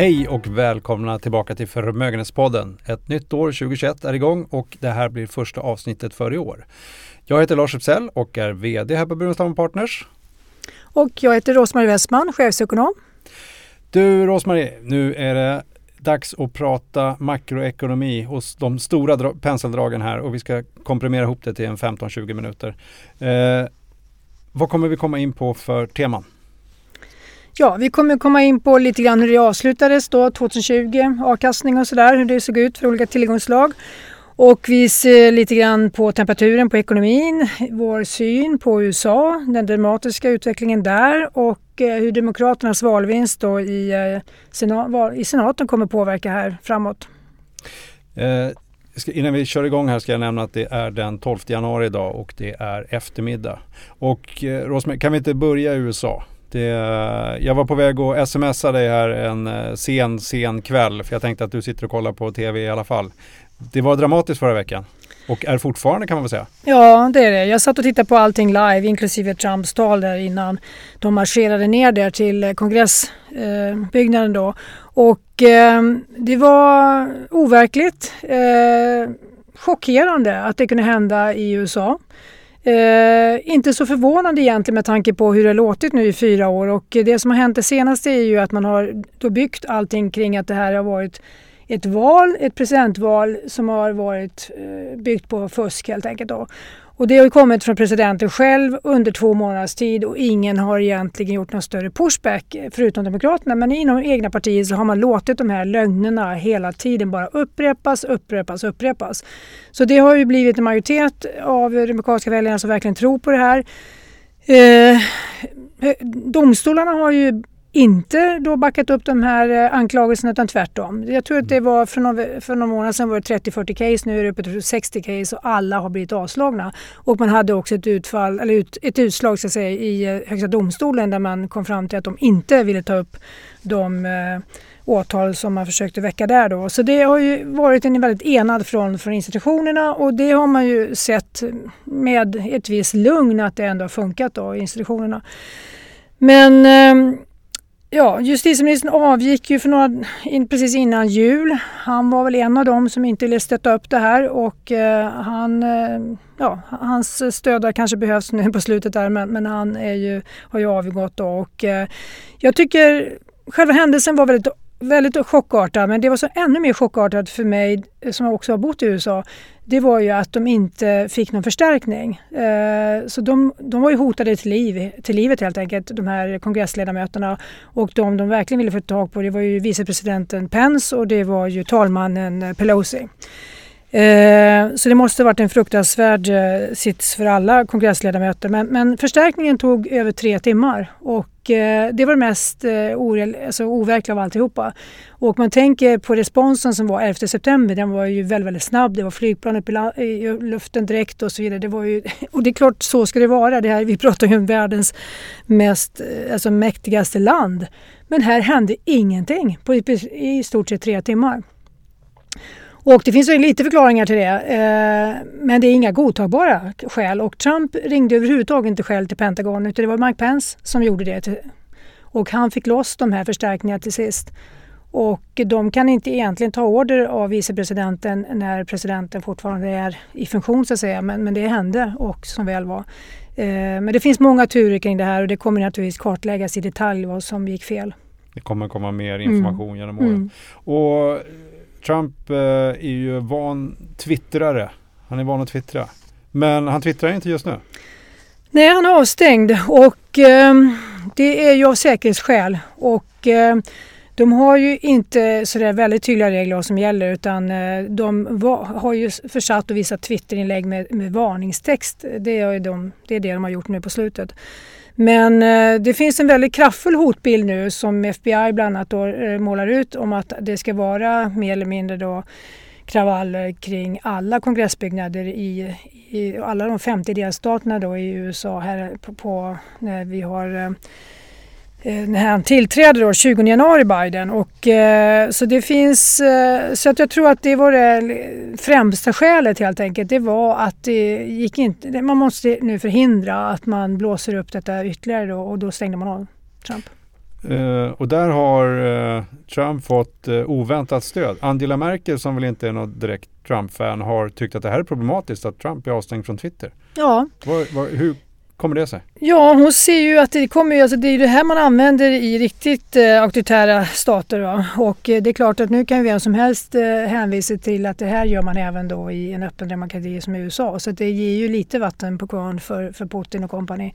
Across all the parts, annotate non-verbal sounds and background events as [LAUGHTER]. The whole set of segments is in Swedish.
Hej och välkomna tillbaka till Förmögenhetspodden. Ett nytt år 2021 är igång och det här blir första avsnittet för i år. Jag heter Lars Epsell och är VD här på Burenstam Partners. Och jag heter Rosmarie Westman, chefsekonom. Du Rosmarie, nu är det dags att prata makroekonomi och de stora penseldragen här och vi ska komprimera ihop det till en 15-20 minuter. Eh, vad kommer vi komma in på för teman? Ja, vi kommer komma in på lite grann hur det avslutades då 2020, avkastning och sådär, hur det såg ut för olika tillgångslag. Och vi ser lite grann på temperaturen på ekonomin, vår syn på USA, den dramatiska utvecklingen där och eh, hur Demokraternas valvinst då i, eh, i senaten kommer påverka här framåt. Eh, innan vi kör igång här ska jag nämna att det är den 12 januari idag och det är eftermiddag. Och eh, Rosmer, kan vi inte börja i USA? Det, jag var på väg att smsa dig här en eh, sen, sen kväll för jag tänkte att du sitter och kollar på tv i alla fall. Det var dramatiskt förra veckan. Och är fortfarande kan man väl säga? Ja, det är det. Jag satt och tittade på allting live, inklusive Trumps tal där innan de marscherade ner där till eh, kongressbyggnaden eh, då. Och eh, det var overkligt, eh, chockerande att det kunde hända i USA. Eh, inte så förvånande egentligen med tanke på hur det låtit nu i fyra år och eh, det som har hänt det senaste är ju att man har då byggt allting kring att det här har varit ett val, ett presidentval som har varit eh, byggt på fusk helt enkelt. Då. Och det har ju kommit från presidenten själv under två månaders tid och ingen har egentligen gjort någon större pushback eh, förutom Demokraterna. Men inom egna partier så har man låtit de här lögnerna hela tiden bara upprepas, upprepas, upprepas. Så det har ju blivit en majoritet av demokratiska väljarna som verkligen tror på det här. Eh, eh domstolarna har ju inte då backat upp de här eh, anklagelserna utan tvärtom. Jag tror att det var för några, för några månader sedan var det 30-40 case, nu är det uppe till 60 case och alla har blivit avslagna. Och man hade också ett, utfall, eller ut, ett utslag så att säga, i eh, Högsta domstolen där man kom fram till att de inte ville ta upp de eh, åtal som man försökte väcka där då. Så det har ju varit en väldigt enad front från institutionerna och det har man ju sett med ett visst lugn att det ändå har funkat då i institutionerna. Men eh, Ja, justitieministern avgick ju för några, in, precis innan jul. Han var väl en av dem som inte ville stötta upp det här och eh, han, eh, ja, hans stöd kanske behövs nu på slutet där men, men han är ju, har ju avgått då och eh, jag tycker själva händelsen var väldigt väldigt chockartad men det var så ännu mer chockartat för mig eh, som också har bott i USA. Det var ju att de inte fick någon förstärkning. Eh, så de, de var ju hotade till, liv, till livet helt enkelt, de här kongressledamöterna. Och de de verkligen ville få tag på det var ju vicepresidenten Pence och det var ju talmannen eh, Pelosi. Eh, så det måste varit en fruktansvärd eh, sits för alla kongressledamöter. Men, men förstärkningen tog över tre timmar och eh, det var det mest eh, alltså overkliga av alltihopa. Och man tänker på responsen som var 11 september, den var ju väldigt, väldigt snabb. Det var flygplan uppe i luften direkt och så vidare. Det var ju, [LAUGHS] och det är klart, så ska det vara. Det här, vi pratar ju om världens mest, eh, alltså mäktigaste land. Men här hände ingenting på i stort sett tre timmar. Och det finns ju lite förklaringar till det, eh, men det är inga godtagbara skäl. Och Trump ringde överhuvudtaget inte själv till Pentagon utan det var Mike Pence som gjorde det. Och han fick loss de här förstärkningarna till sist. Och de kan inte egentligen ta order av vicepresidenten när presidenten fortfarande är i funktion så att säga. Men, men det hände och som väl var. Eh, men det finns många turer kring det här och det kommer naturligtvis kartläggas i detalj vad som gick fel. Det kommer komma mer information mm. genom åren. Mm. Och Trump eh, är ju van twittrare. Han är van att twittra. Men han twittrar inte just nu. Nej, han är avstängd och eh, det är ju av säkerhetsskäl. Och eh, de har ju inte sådär väldigt tydliga regler vad som gäller utan eh, de har ju försatt och visat Twitterinlägg med, med varningstext. Det är, de, det är det de har gjort nu på slutet. Men eh, det finns en väldigt kraftfull hotbild nu som FBI bland annat då, eh, målar ut om att det ska vara mer eller mindre då kravaller kring alla kongressbyggnader i, i alla de 50 delstaterna då i USA här på, på när vi har Eh, när han tillträder då 20 januari Biden. Och, eh, så det finns, eh, så att jag tror att det var det främsta skälet helt enkelt. Det var att det gick inte, man måste nu förhindra att man blåser upp detta ytterligare då, och då stängde man av Trump. Uh, och där har Trump fått oväntat stöd. Angela Merkel som väl inte är något direkt Trump-fan har tyckt att det här är problematiskt att Trump är avstängd från Twitter. Ja. Var, var, hur kommer det sig? Ja, hon ser ju att det kommer ju, alltså det är det här man använder i riktigt eh, auktoritära stater. Va? Och eh, det är klart att nu kan ju vem som helst eh, hänvisa till att det här gör man även då i en öppen demokrati som USA. Så det ger ju lite vatten på kvarn för, för Putin och kompani.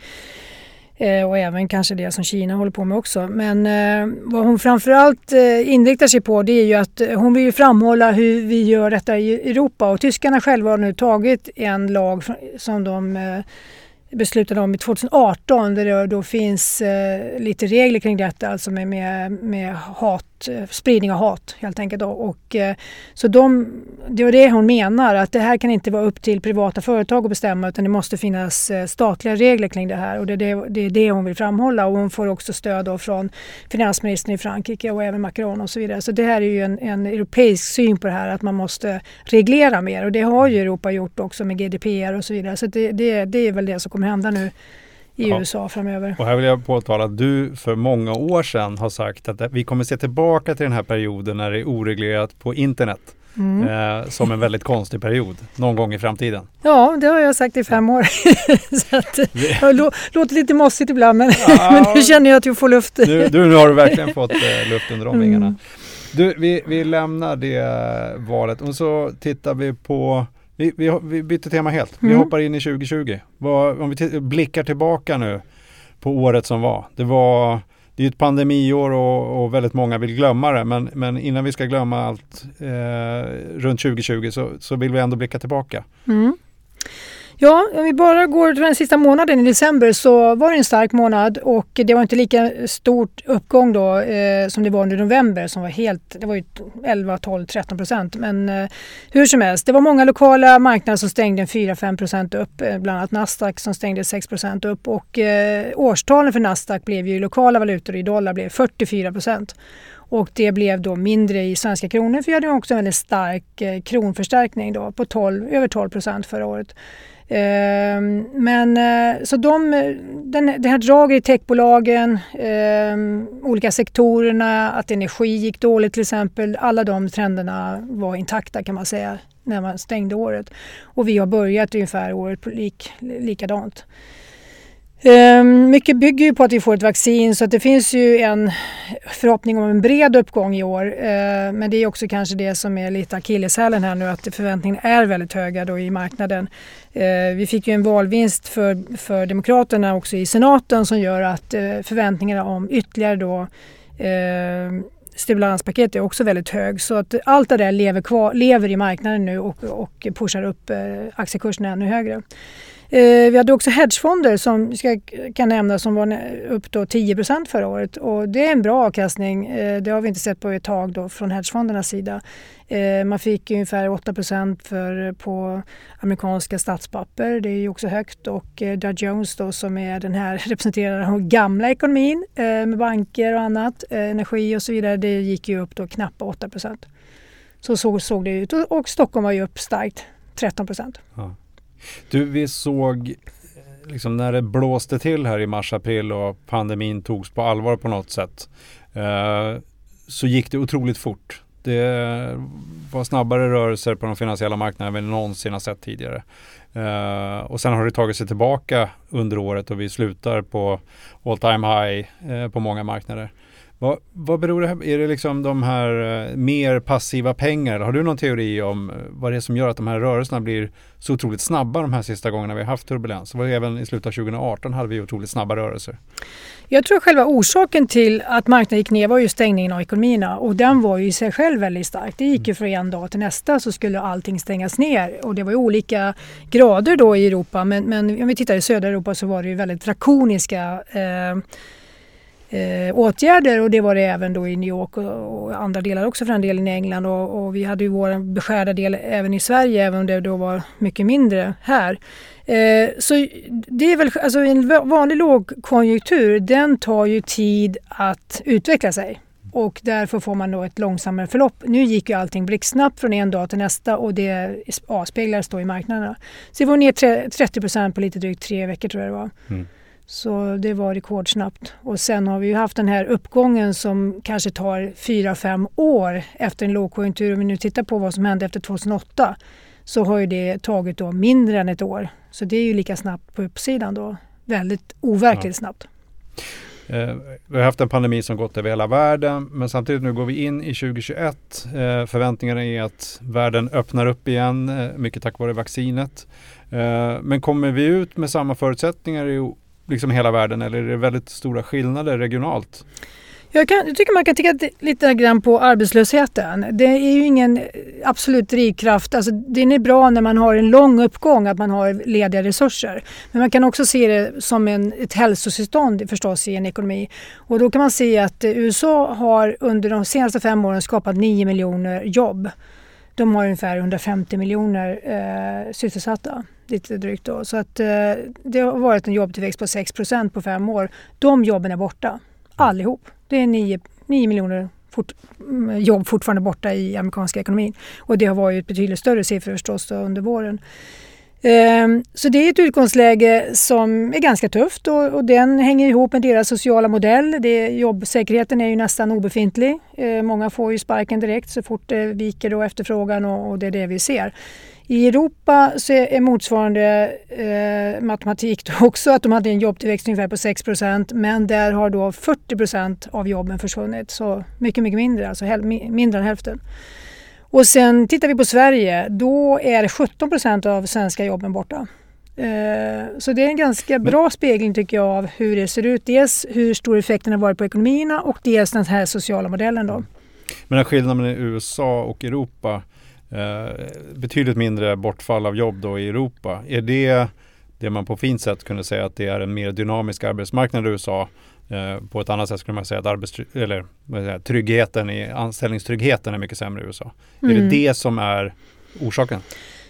Eh, och även kanske det som Kina håller på med också. Men eh, vad hon framförallt eh, inriktar sig på det är ju att eh, hon vill framhålla hur vi gör detta i Europa och tyskarna själva har nu tagit en lag som de eh, beslutade om 2018 där det då finns eh, lite regler kring detta, alltså med, med, med hat Eh, spridning av hat helt enkelt. Då. Och, eh, så de, det var det hon menar, att det här kan inte vara upp till privata företag att bestämma utan det måste finnas eh, statliga regler kring det här och det är det, det, är det hon vill framhålla och hon får också stöd då från finansministern i Frankrike och även Macron och så vidare. Så det här är ju en, en europeisk syn på det här att man måste reglera mer och det har ju Europa gjort också med GDPR och så vidare. Så det, det, det är väl det som kommer hända nu i ja. USA framöver. Och här vill jag påtala att du för många år sedan har sagt att vi kommer se tillbaka till den här perioden när det är oreglerat på internet. Mm. Eh, som en väldigt konstig period någon gång i framtiden. Ja, det har jag sagt i fem år. [LAUGHS] så att, det låter lite mossigt ibland men, ja, [LAUGHS] men nu känner jag att jag får luft. nu, du, nu har du verkligen fått eh, luft under de vingarna. Mm. Du, vi, vi lämnar det valet och så tittar vi på vi, vi, vi byter tema helt. Vi mm. hoppar in i 2020. Vad, om vi blickar tillbaka nu på året som var. Det var det är ett pandemiår och, och, väldigt många vill glömma det. Men, men innan vi ska glömma allt eh, runt 2020 så, så vill vi ändå blicka tillbaka. Mm. Ja, om vi bara går till den sista månaden i december så var det en stark månad och det var inte lika stort uppgång då eh, som det var under november som var helt, det var ju 11, 12, 13 procent. Men eh, hur som helst, det var många lokala marknader som stängde 4-5 procent upp, eh, bland annat Nasdaq som stängde 6 procent upp och eh, årstalen för Nasdaq blev ju lokala valutor i dollar blev 44 procent. Och det blev då mindre i svenska kronor för vi hade också en väldigt stark eh, kronförstärkning då på 12, över 12 procent förra året. Ehm, men eh, så de, den, det här draget i techbolagen, ehm, olika sektorerna, att energi gick dåligt till exempel. Alla de trenderna var intakta kan man säga när man stängde året. Och vi har börjat ungefär året på lik, likadant. Ehm, mycket bygger ju på att vi får ett vaccin så att det finns ju en förhoppning om en bred uppgång i år. Ehm, men det är också kanske det som är lite akilleshälen här nu att förväntningarna är väldigt höga då i marknaden. Ehm, vi fick ju en valvinst för, för Demokraterna också i senaten som gör att eh, förväntningarna om ytterligare då stimulanspaket är också väldigt hög. Så att allt det där lever, kvar, lever i marknaden nu och, och pushar upp eh, aktiekurserna ännu högre. Eh, vi hade också hedgefonder som ska, kan nämnas som var upp då 10% förra året och det är en bra avkastning. Eh, det har vi inte sett på ett tag då från hedgefondernas sida. Eh, man fick ungefär 8 för, på amerikanska statspapper. Det är ju också högt och eh, Dow Jones då som är den här [LAUGHS] representerar den gamla ekonomin eh, med banker och annat, eh, energi och så vidare. Det gick ju upp då knappt 8 Så, så såg det ut och, och Stockholm var ju upp starkt 13 ja. Du, vi såg eh, liksom när det blåste till här i mars-april och pandemin togs på allvar på något sätt eh, så gick det otroligt fort. Det var snabbare rörelser på de finansiella marknaderna än vi någonsin har sett tidigare. Eh, och sen har det tagit sig tillbaka under året och vi slutar på all time high eh, på många marknader. Vad, vad beror det här Är det liksom de här eh, mer passiva pengar? Har du någon teori om eh, vad det är som gör att de här rörelserna blir så otroligt snabba de här sista gångerna vi har haft turbulens? Det var även i slutet av 2018 hade vi otroligt snabba rörelser. Jag tror själva orsaken till att marknaden gick ner var ju stängningen av ekonomierna och den var ju i sig själv väldigt stark. Det gick ju från en dag till nästa så skulle allting stängas ner och det var ju olika grader då i Europa men, men om vi tittar i södra Europa så var det ju väldigt drakoniska eh, eh, åtgärder och det var det även då i New York och, och andra delar också för den delen i England och, och vi hade ju vår beskärda del även i Sverige även om det då var mycket mindre här. Eh, så det är väl, alltså en vanlig lågkonjunktur den tar ju tid att utveckla sig och därför får man då ett långsammare förlopp. Nu gick ju allting blixtsnabbt från en dag till nästa och det avspeglades då i marknaderna. Så vi var ner 30 procent på lite drygt tre veckor tror jag det var. Mm. Så det var rekordsnabbt. Och sen har vi ju haft den här uppgången som kanske tar fyra fem år efter en lågkonjunktur. Om vi nu tittar på vad som hände efter 2008 så har ju det tagit då mindre än ett år. Så det är ju lika snabbt på uppsidan då. Väldigt overkligt ja. snabbt. Eh, vi har haft en pandemi som gått över hela världen men samtidigt nu går vi in i 2021. Eh, förväntningarna är att världen öppnar upp igen, eh, mycket tack vare vaccinet. Eh, men kommer vi ut med samma förutsättningar i liksom hela världen eller är det väldigt stora skillnader regionalt? Jag, kan, jag tycker man kan titta lite grann på arbetslösheten. Det är ju ingen absolut drivkraft. Alltså, den är bra när man har en lång uppgång, att man har lediga resurser. Men man kan också se det som en, ett hälsotillstånd förstås i en ekonomi. Och då kan man se att eh, USA har under de senaste fem åren skapat 9 miljoner jobb. De har ungefär 150 miljoner eh, sysselsatta, lite drygt då. Så att eh, det har varit en jobbtillväxt på 6% på fem år. De jobben är borta, allihop. Det är 9, 9 miljoner fort, mm, jobb fortfarande borta i amerikanska ekonomin. Och det har varit betydligt större siffror förstås under våren. Ehm, så det är ett utgångsläge som är ganska tufft och, och den hänger ihop med deras sociala modell. Det, jobbsäkerheten är ju nästan obefintlig. Ehm, många får ju sparken direkt så fort det viker då efterfrågan och, och det är det vi ser. I Europa så är motsvarande eh, matematik då också att de hade en jobbtillväxt ungefär på 6% men där har då 40% av jobben försvunnit. Så mycket, mycket mindre, alltså mindre än hälften. Och sen tittar vi på Sverige, då är 17% av svenska jobben borta. Eh, så det är en ganska bra spegling tycker jag av hur det ser ut. Dels hur stor effekten har varit på ekonomierna och dels den här sociala modellen. Då. Men den skillnaden mellan USA och Europa Eh, betydligt mindre bortfall av jobb då i Europa. Är det det man på fint sätt kunde säga att det är en mer dynamisk arbetsmarknad i USA? Eh, på ett annat sätt skulle man säga att arbetstry- eller, säga, tryggheten i anställningstryggheten är mycket sämre i USA. Mm. Är det mm. det som är orsaken?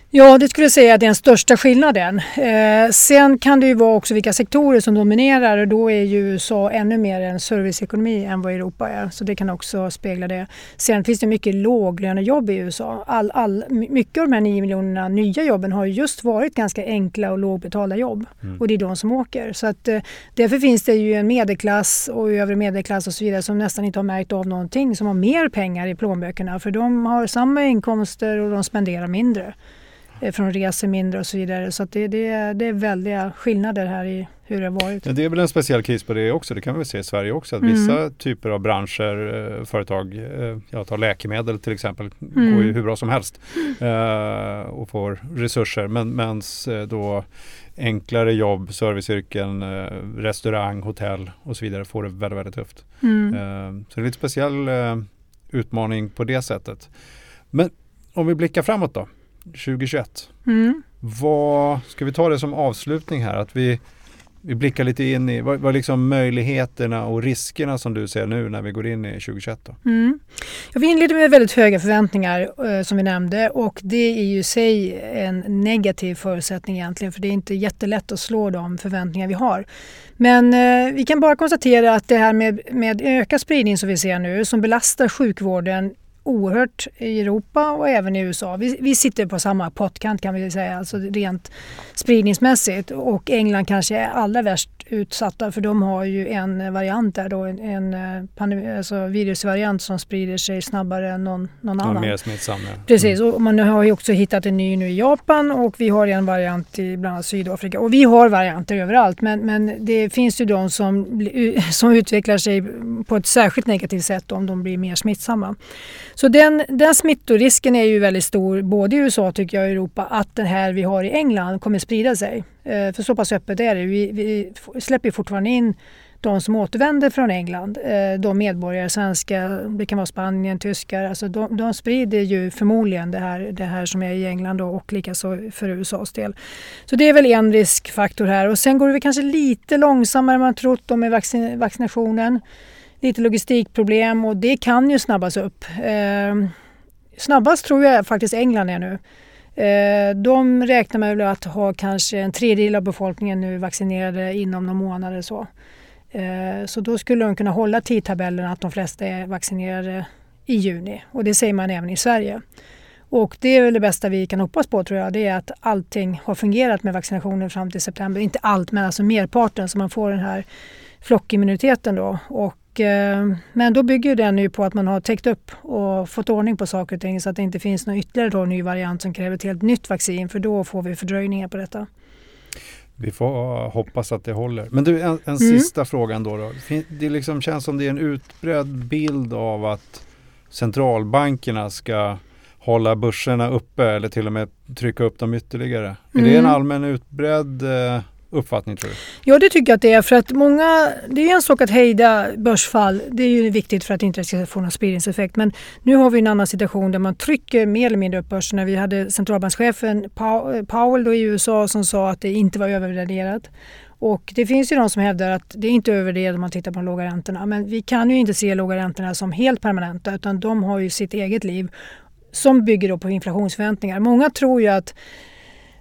Ja, det skulle jag säga är den största skillnaden. Eh, sen kan det ju vara också vilka sektorer som dominerar och då är ju USA ännu mer en serviceekonomi än vad Europa är. Så det kan också spegla det. Sen finns det mycket låglönejobb i USA. All, all, mycket av de här 9 miljonerna nya jobben har just varit ganska enkla och lågbetalda jobb. Mm. Och det är de som åker. Så att, eh, därför finns det ju en medelklass och övre medelklass och så vidare som nästan inte har märkt av någonting, som har mer pengar i plånböckerna. För de har samma inkomster och de spenderar mindre. Eh, från resor mindre och så vidare. Så det, det, det är väldiga skillnader här i hur det har varit. Ja, det är väl en speciell kris på det också. Det kan vi väl se i Sverige också. Att mm. Vissa typer av branscher, eh, företag, eh, jag tar läkemedel till exempel, mm. går ju hur bra som helst och får resurser. Men mens då enklare jobb, serviceyrken, restaurang, hotell och så vidare får det väldigt, väldigt tufft. Mm. Så det är lite speciell utmaning på det sättet. Men om vi blickar framåt då. 2021. Mm. Vad, ska vi ta det som avslutning här? Att vi, vi blickar lite in i vad, vad liksom möjligheterna och riskerna som du ser nu när vi går in i 2021? Då? Mm. Ja, vi inleder med väldigt höga förväntningar eh, som vi nämnde och det är ju i sig en negativ förutsättning egentligen för det är inte jättelätt att slå de förväntningar vi har. Men eh, vi kan bara konstatera att det här med, med ökad spridning som vi ser nu som belastar sjukvården oerhört i Europa och även i USA. Vi, vi sitter på samma pottkant kan vi säga, alltså rent spridningsmässigt. Och England kanske är allra värst utsatta för de har ju en variant där då, en, en eh, pandemi, alltså virusvariant som sprider sig snabbare än någon, någon annan. Mer smittsam, ja. Precis, mm. och man har ju också hittat en ny nu i Japan och vi har en variant i bland annat Sydafrika. Och vi har varianter överallt men, men det finns ju de som, [LAUGHS] som utvecklar sig på ett särskilt negativt sätt om de blir mer smittsamma. Så den, den smittorisken är ju väldigt stor både i USA tycker jag och Europa att den här vi har i England kommer sprida sig. Eh, för så pass öppet är det. Vi, vi släpper fortfarande in de som återvänder från England, eh, de medborgare, svenska, det kan vara Spanien, tyskar, alltså de, de sprider ju förmodligen det här, det här som är i England då, och likaså för USAs del. Så det är väl en riskfaktor här och sen går det väl kanske lite långsammare än man trott med vaccin, vaccinationen lite logistikproblem och det kan ju snabbas upp. Eh, snabbast tror jag faktiskt England är nu. Eh, de räknar med att ha kanske en tredjedel av befolkningen nu vaccinerade inom några månader. Så. Eh, så då skulle de kunna hålla tidtabellen att de flesta är vaccinerade i juni och det säger man även i Sverige. Och det är väl det bästa vi kan hoppas på tror jag. Det är att allting har fungerat med vaccinationen fram till september. Inte allt men alltså merparten så man får den här flockimmuniteten då. Och, eh, men då bygger den ju på att man har täckt upp och fått ordning på saker och ting så att det inte finns någon ytterligare ny variant som kräver ett helt nytt vaccin för då får vi fördröjningar på detta. Vi får hoppas att det håller. Men du, en, en mm. sista fråga då. då. Det liksom känns som det är en utbredd bild av att centralbankerna ska hålla börserna uppe eller till och med trycka upp dem ytterligare. Mm. Är det en mm. allmän utbredd eh, uppfattning tror du? Ja det tycker jag att det är för att många, det är en sak att hejda börsfall, det är ju viktigt för att det inte ska få någon spridningseffekt men nu har vi en annan situation där man trycker mer eller mindre upp börserna. Vi hade centralbankschefen Powell då i USA som sa att det inte var övervärderat. Och det finns ju de som hävdar att det är inte övervärderat om man tittar på de låga räntorna. Men vi kan ju inte se låga räntorna som helt permanenta utan de har ju sitt eget liv som bygger på inflationsförväntningar. Många tror ju att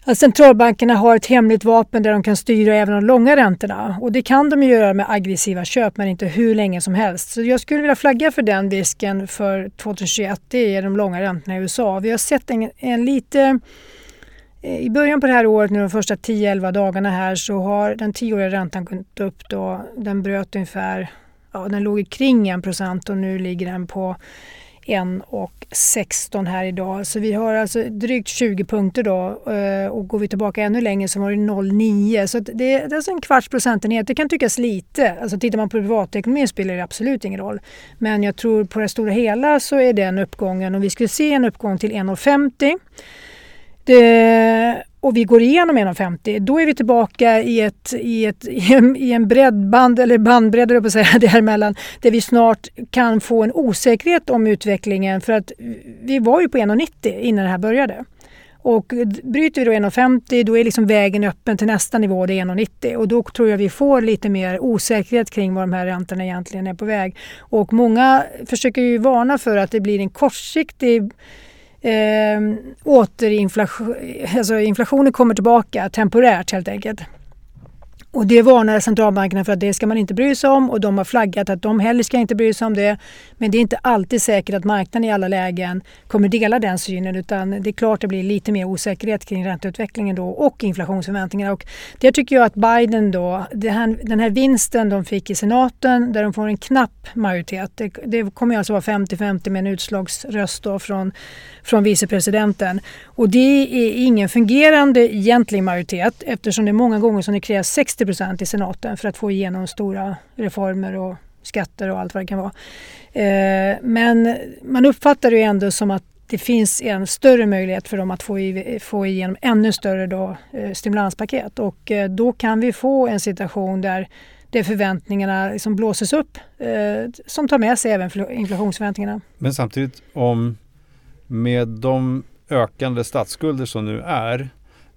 att centralbankerna har ett hemligt vapen där de kan styra även de långa räntorna. Och det kan de göra med aggressiva köp men inte hur länge som helst. Så jag skulle vilja flagga för den risken för 2021. Det är de långa räntorna i USA. Vi har sett en, en lite eh, i början på det här året, nu de första 10-11 dagarna här, så har den tioåriga räntan gått upp. Då. Den bröt ungefär, ja, den låg kring 1 och nu ligger den på 1,16 här idag. Så vi har alltså drygt 20 punkter då eh, och går vi tillbaka ännu längre så var det 0,9. Så det, är alltså en kvarts procentenhet. Det kan tyckas lite. Alltså tittar man på privatekonomin spelar det absolut ingen roll. Men jag tror på det stora hela så är den uppgången, om vi skulle se en uppgång till 1,50 det, och vi går igenom 1,50 då är vi tillbaka i, ett, i, ett, i en breddband, eller bandbredd på att säga, [LAUGHS] däremellan, där vi snart kan få en osäkerhet om utvecklingen för att vi var ju på 1,90 innan det här började. Och bryter vi då 1,50 då är liksom vägen öppen till nästa nivå, det är 1,90 och då tror jag vi får lite mer osäkerhet kring var de här räntorna egentligen är på väg. Och många försöker ju varna för att det blir en kortsiktig eh, återinflation, alltså inflationen kommer tillbaka temporärt helt enkelt. Och det varnar centralbankerna för att det ska man inte bry sig om och de har flaggat att de heller ska inte bry sig om det. Men det är inte alltid säkert att marknaden i alla lägen kommer dela den synen utan det är klart det blir lite mer osäkerhet kring ränteutvecklingen då och inflationsförväntningarna. Och det tycker jag att Biden då, här, den här vinsten de fick i senaten där de får en knapp majoritet, det, det kommer alltså vara 50-50 med en utslagsröst då från, från vicepresidenten. Och det är ingen fungerande egentlig majoritet eftersom det är många gånger som det krävs 60 procent i senaten för att få igenom stora reformer och skatter och allt vad det kan vara. Eh, men man uppfattar det ändå som att det finns en större möjlighet för dem att få, i, få igenom ännu större då, eh, stimulanspaket och eh, då kan vi få en situation där där förväntningarna liksom blåses upp som tar med sig även inflationsförväntningarna. Men samtidigt om med de ökande statsskulder som nu är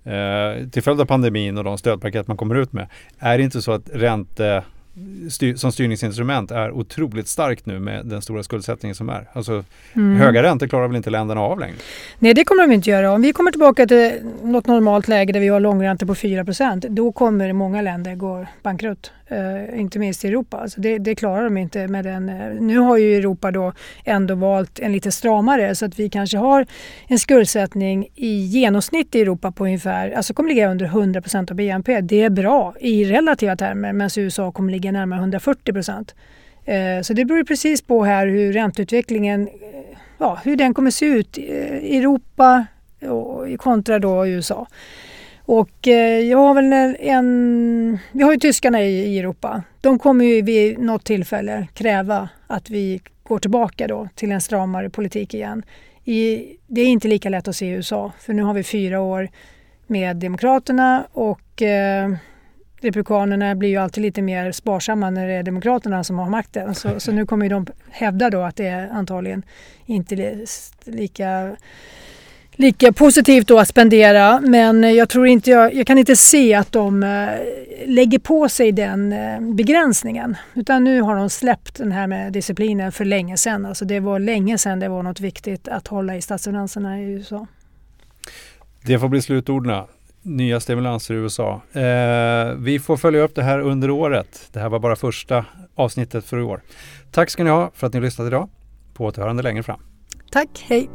eh, till följd av pandemin och de stödpaket man kommer ut med. Är det inte så att ränte styr, som styrningsinstrument är otroligt starkt nu med den stora skuldsättningen som är. Alltså mm. höga räntor klarar väl inte länderna av längre? Nej det kommer de inte göra. Om vi kommer tillbaka till något normalt läge där vi har långräntor på 4% då kommer många länder gå bankrutt. Uh, inte minst i Europa. Alltså det, det, klarar de inte med den. Uh, nu har ju Europa då ändå valt en lite stramare så att vi kanske har en skuldsättning i genomsnitt i Europa på ungefär, alltså kommer ligga under 100% av BNP. Det är bra i relativa termer medan USA kommer ligga närmare 140 procent. Uh, så det beror precis på här hur ränteutvecklingen, ja, hur den kommer se ut i Europa kontra då USA. Och eh, jag har väl en... Vi har ju tyskarna i, i Europa. De kommer ju vid något tillfälle kräva att vi går tillbaka då till en stramare politik igen. I, det är inte lika lätt att se i USA för nu har vi fyra år med Demokraterna och eh, Republikanerna blir ju alltid lite mer sparsamma när det är Demokraterna som har makten. Så, så nu kommer de hävda då att det är antagligen inte lika lika positivt då att spendera men jag tror inte jag, jag kan inte se att de eh, lägger på sig den eh, begränsningen. Utan nu har de släppt den här med disciplinen för länge sedan. Alltså det var länge sedan det var något viktigt att hålla i statsfinanserna i USA. Det får bli slutorden. Nya stimulanser i USA. Eh, vi får följa upp det här under året. Det här var bara första avsnittet för i år. Tack ska ni ha för att ni har lyssnat idag. På återhörande längre fram. Tack, hej!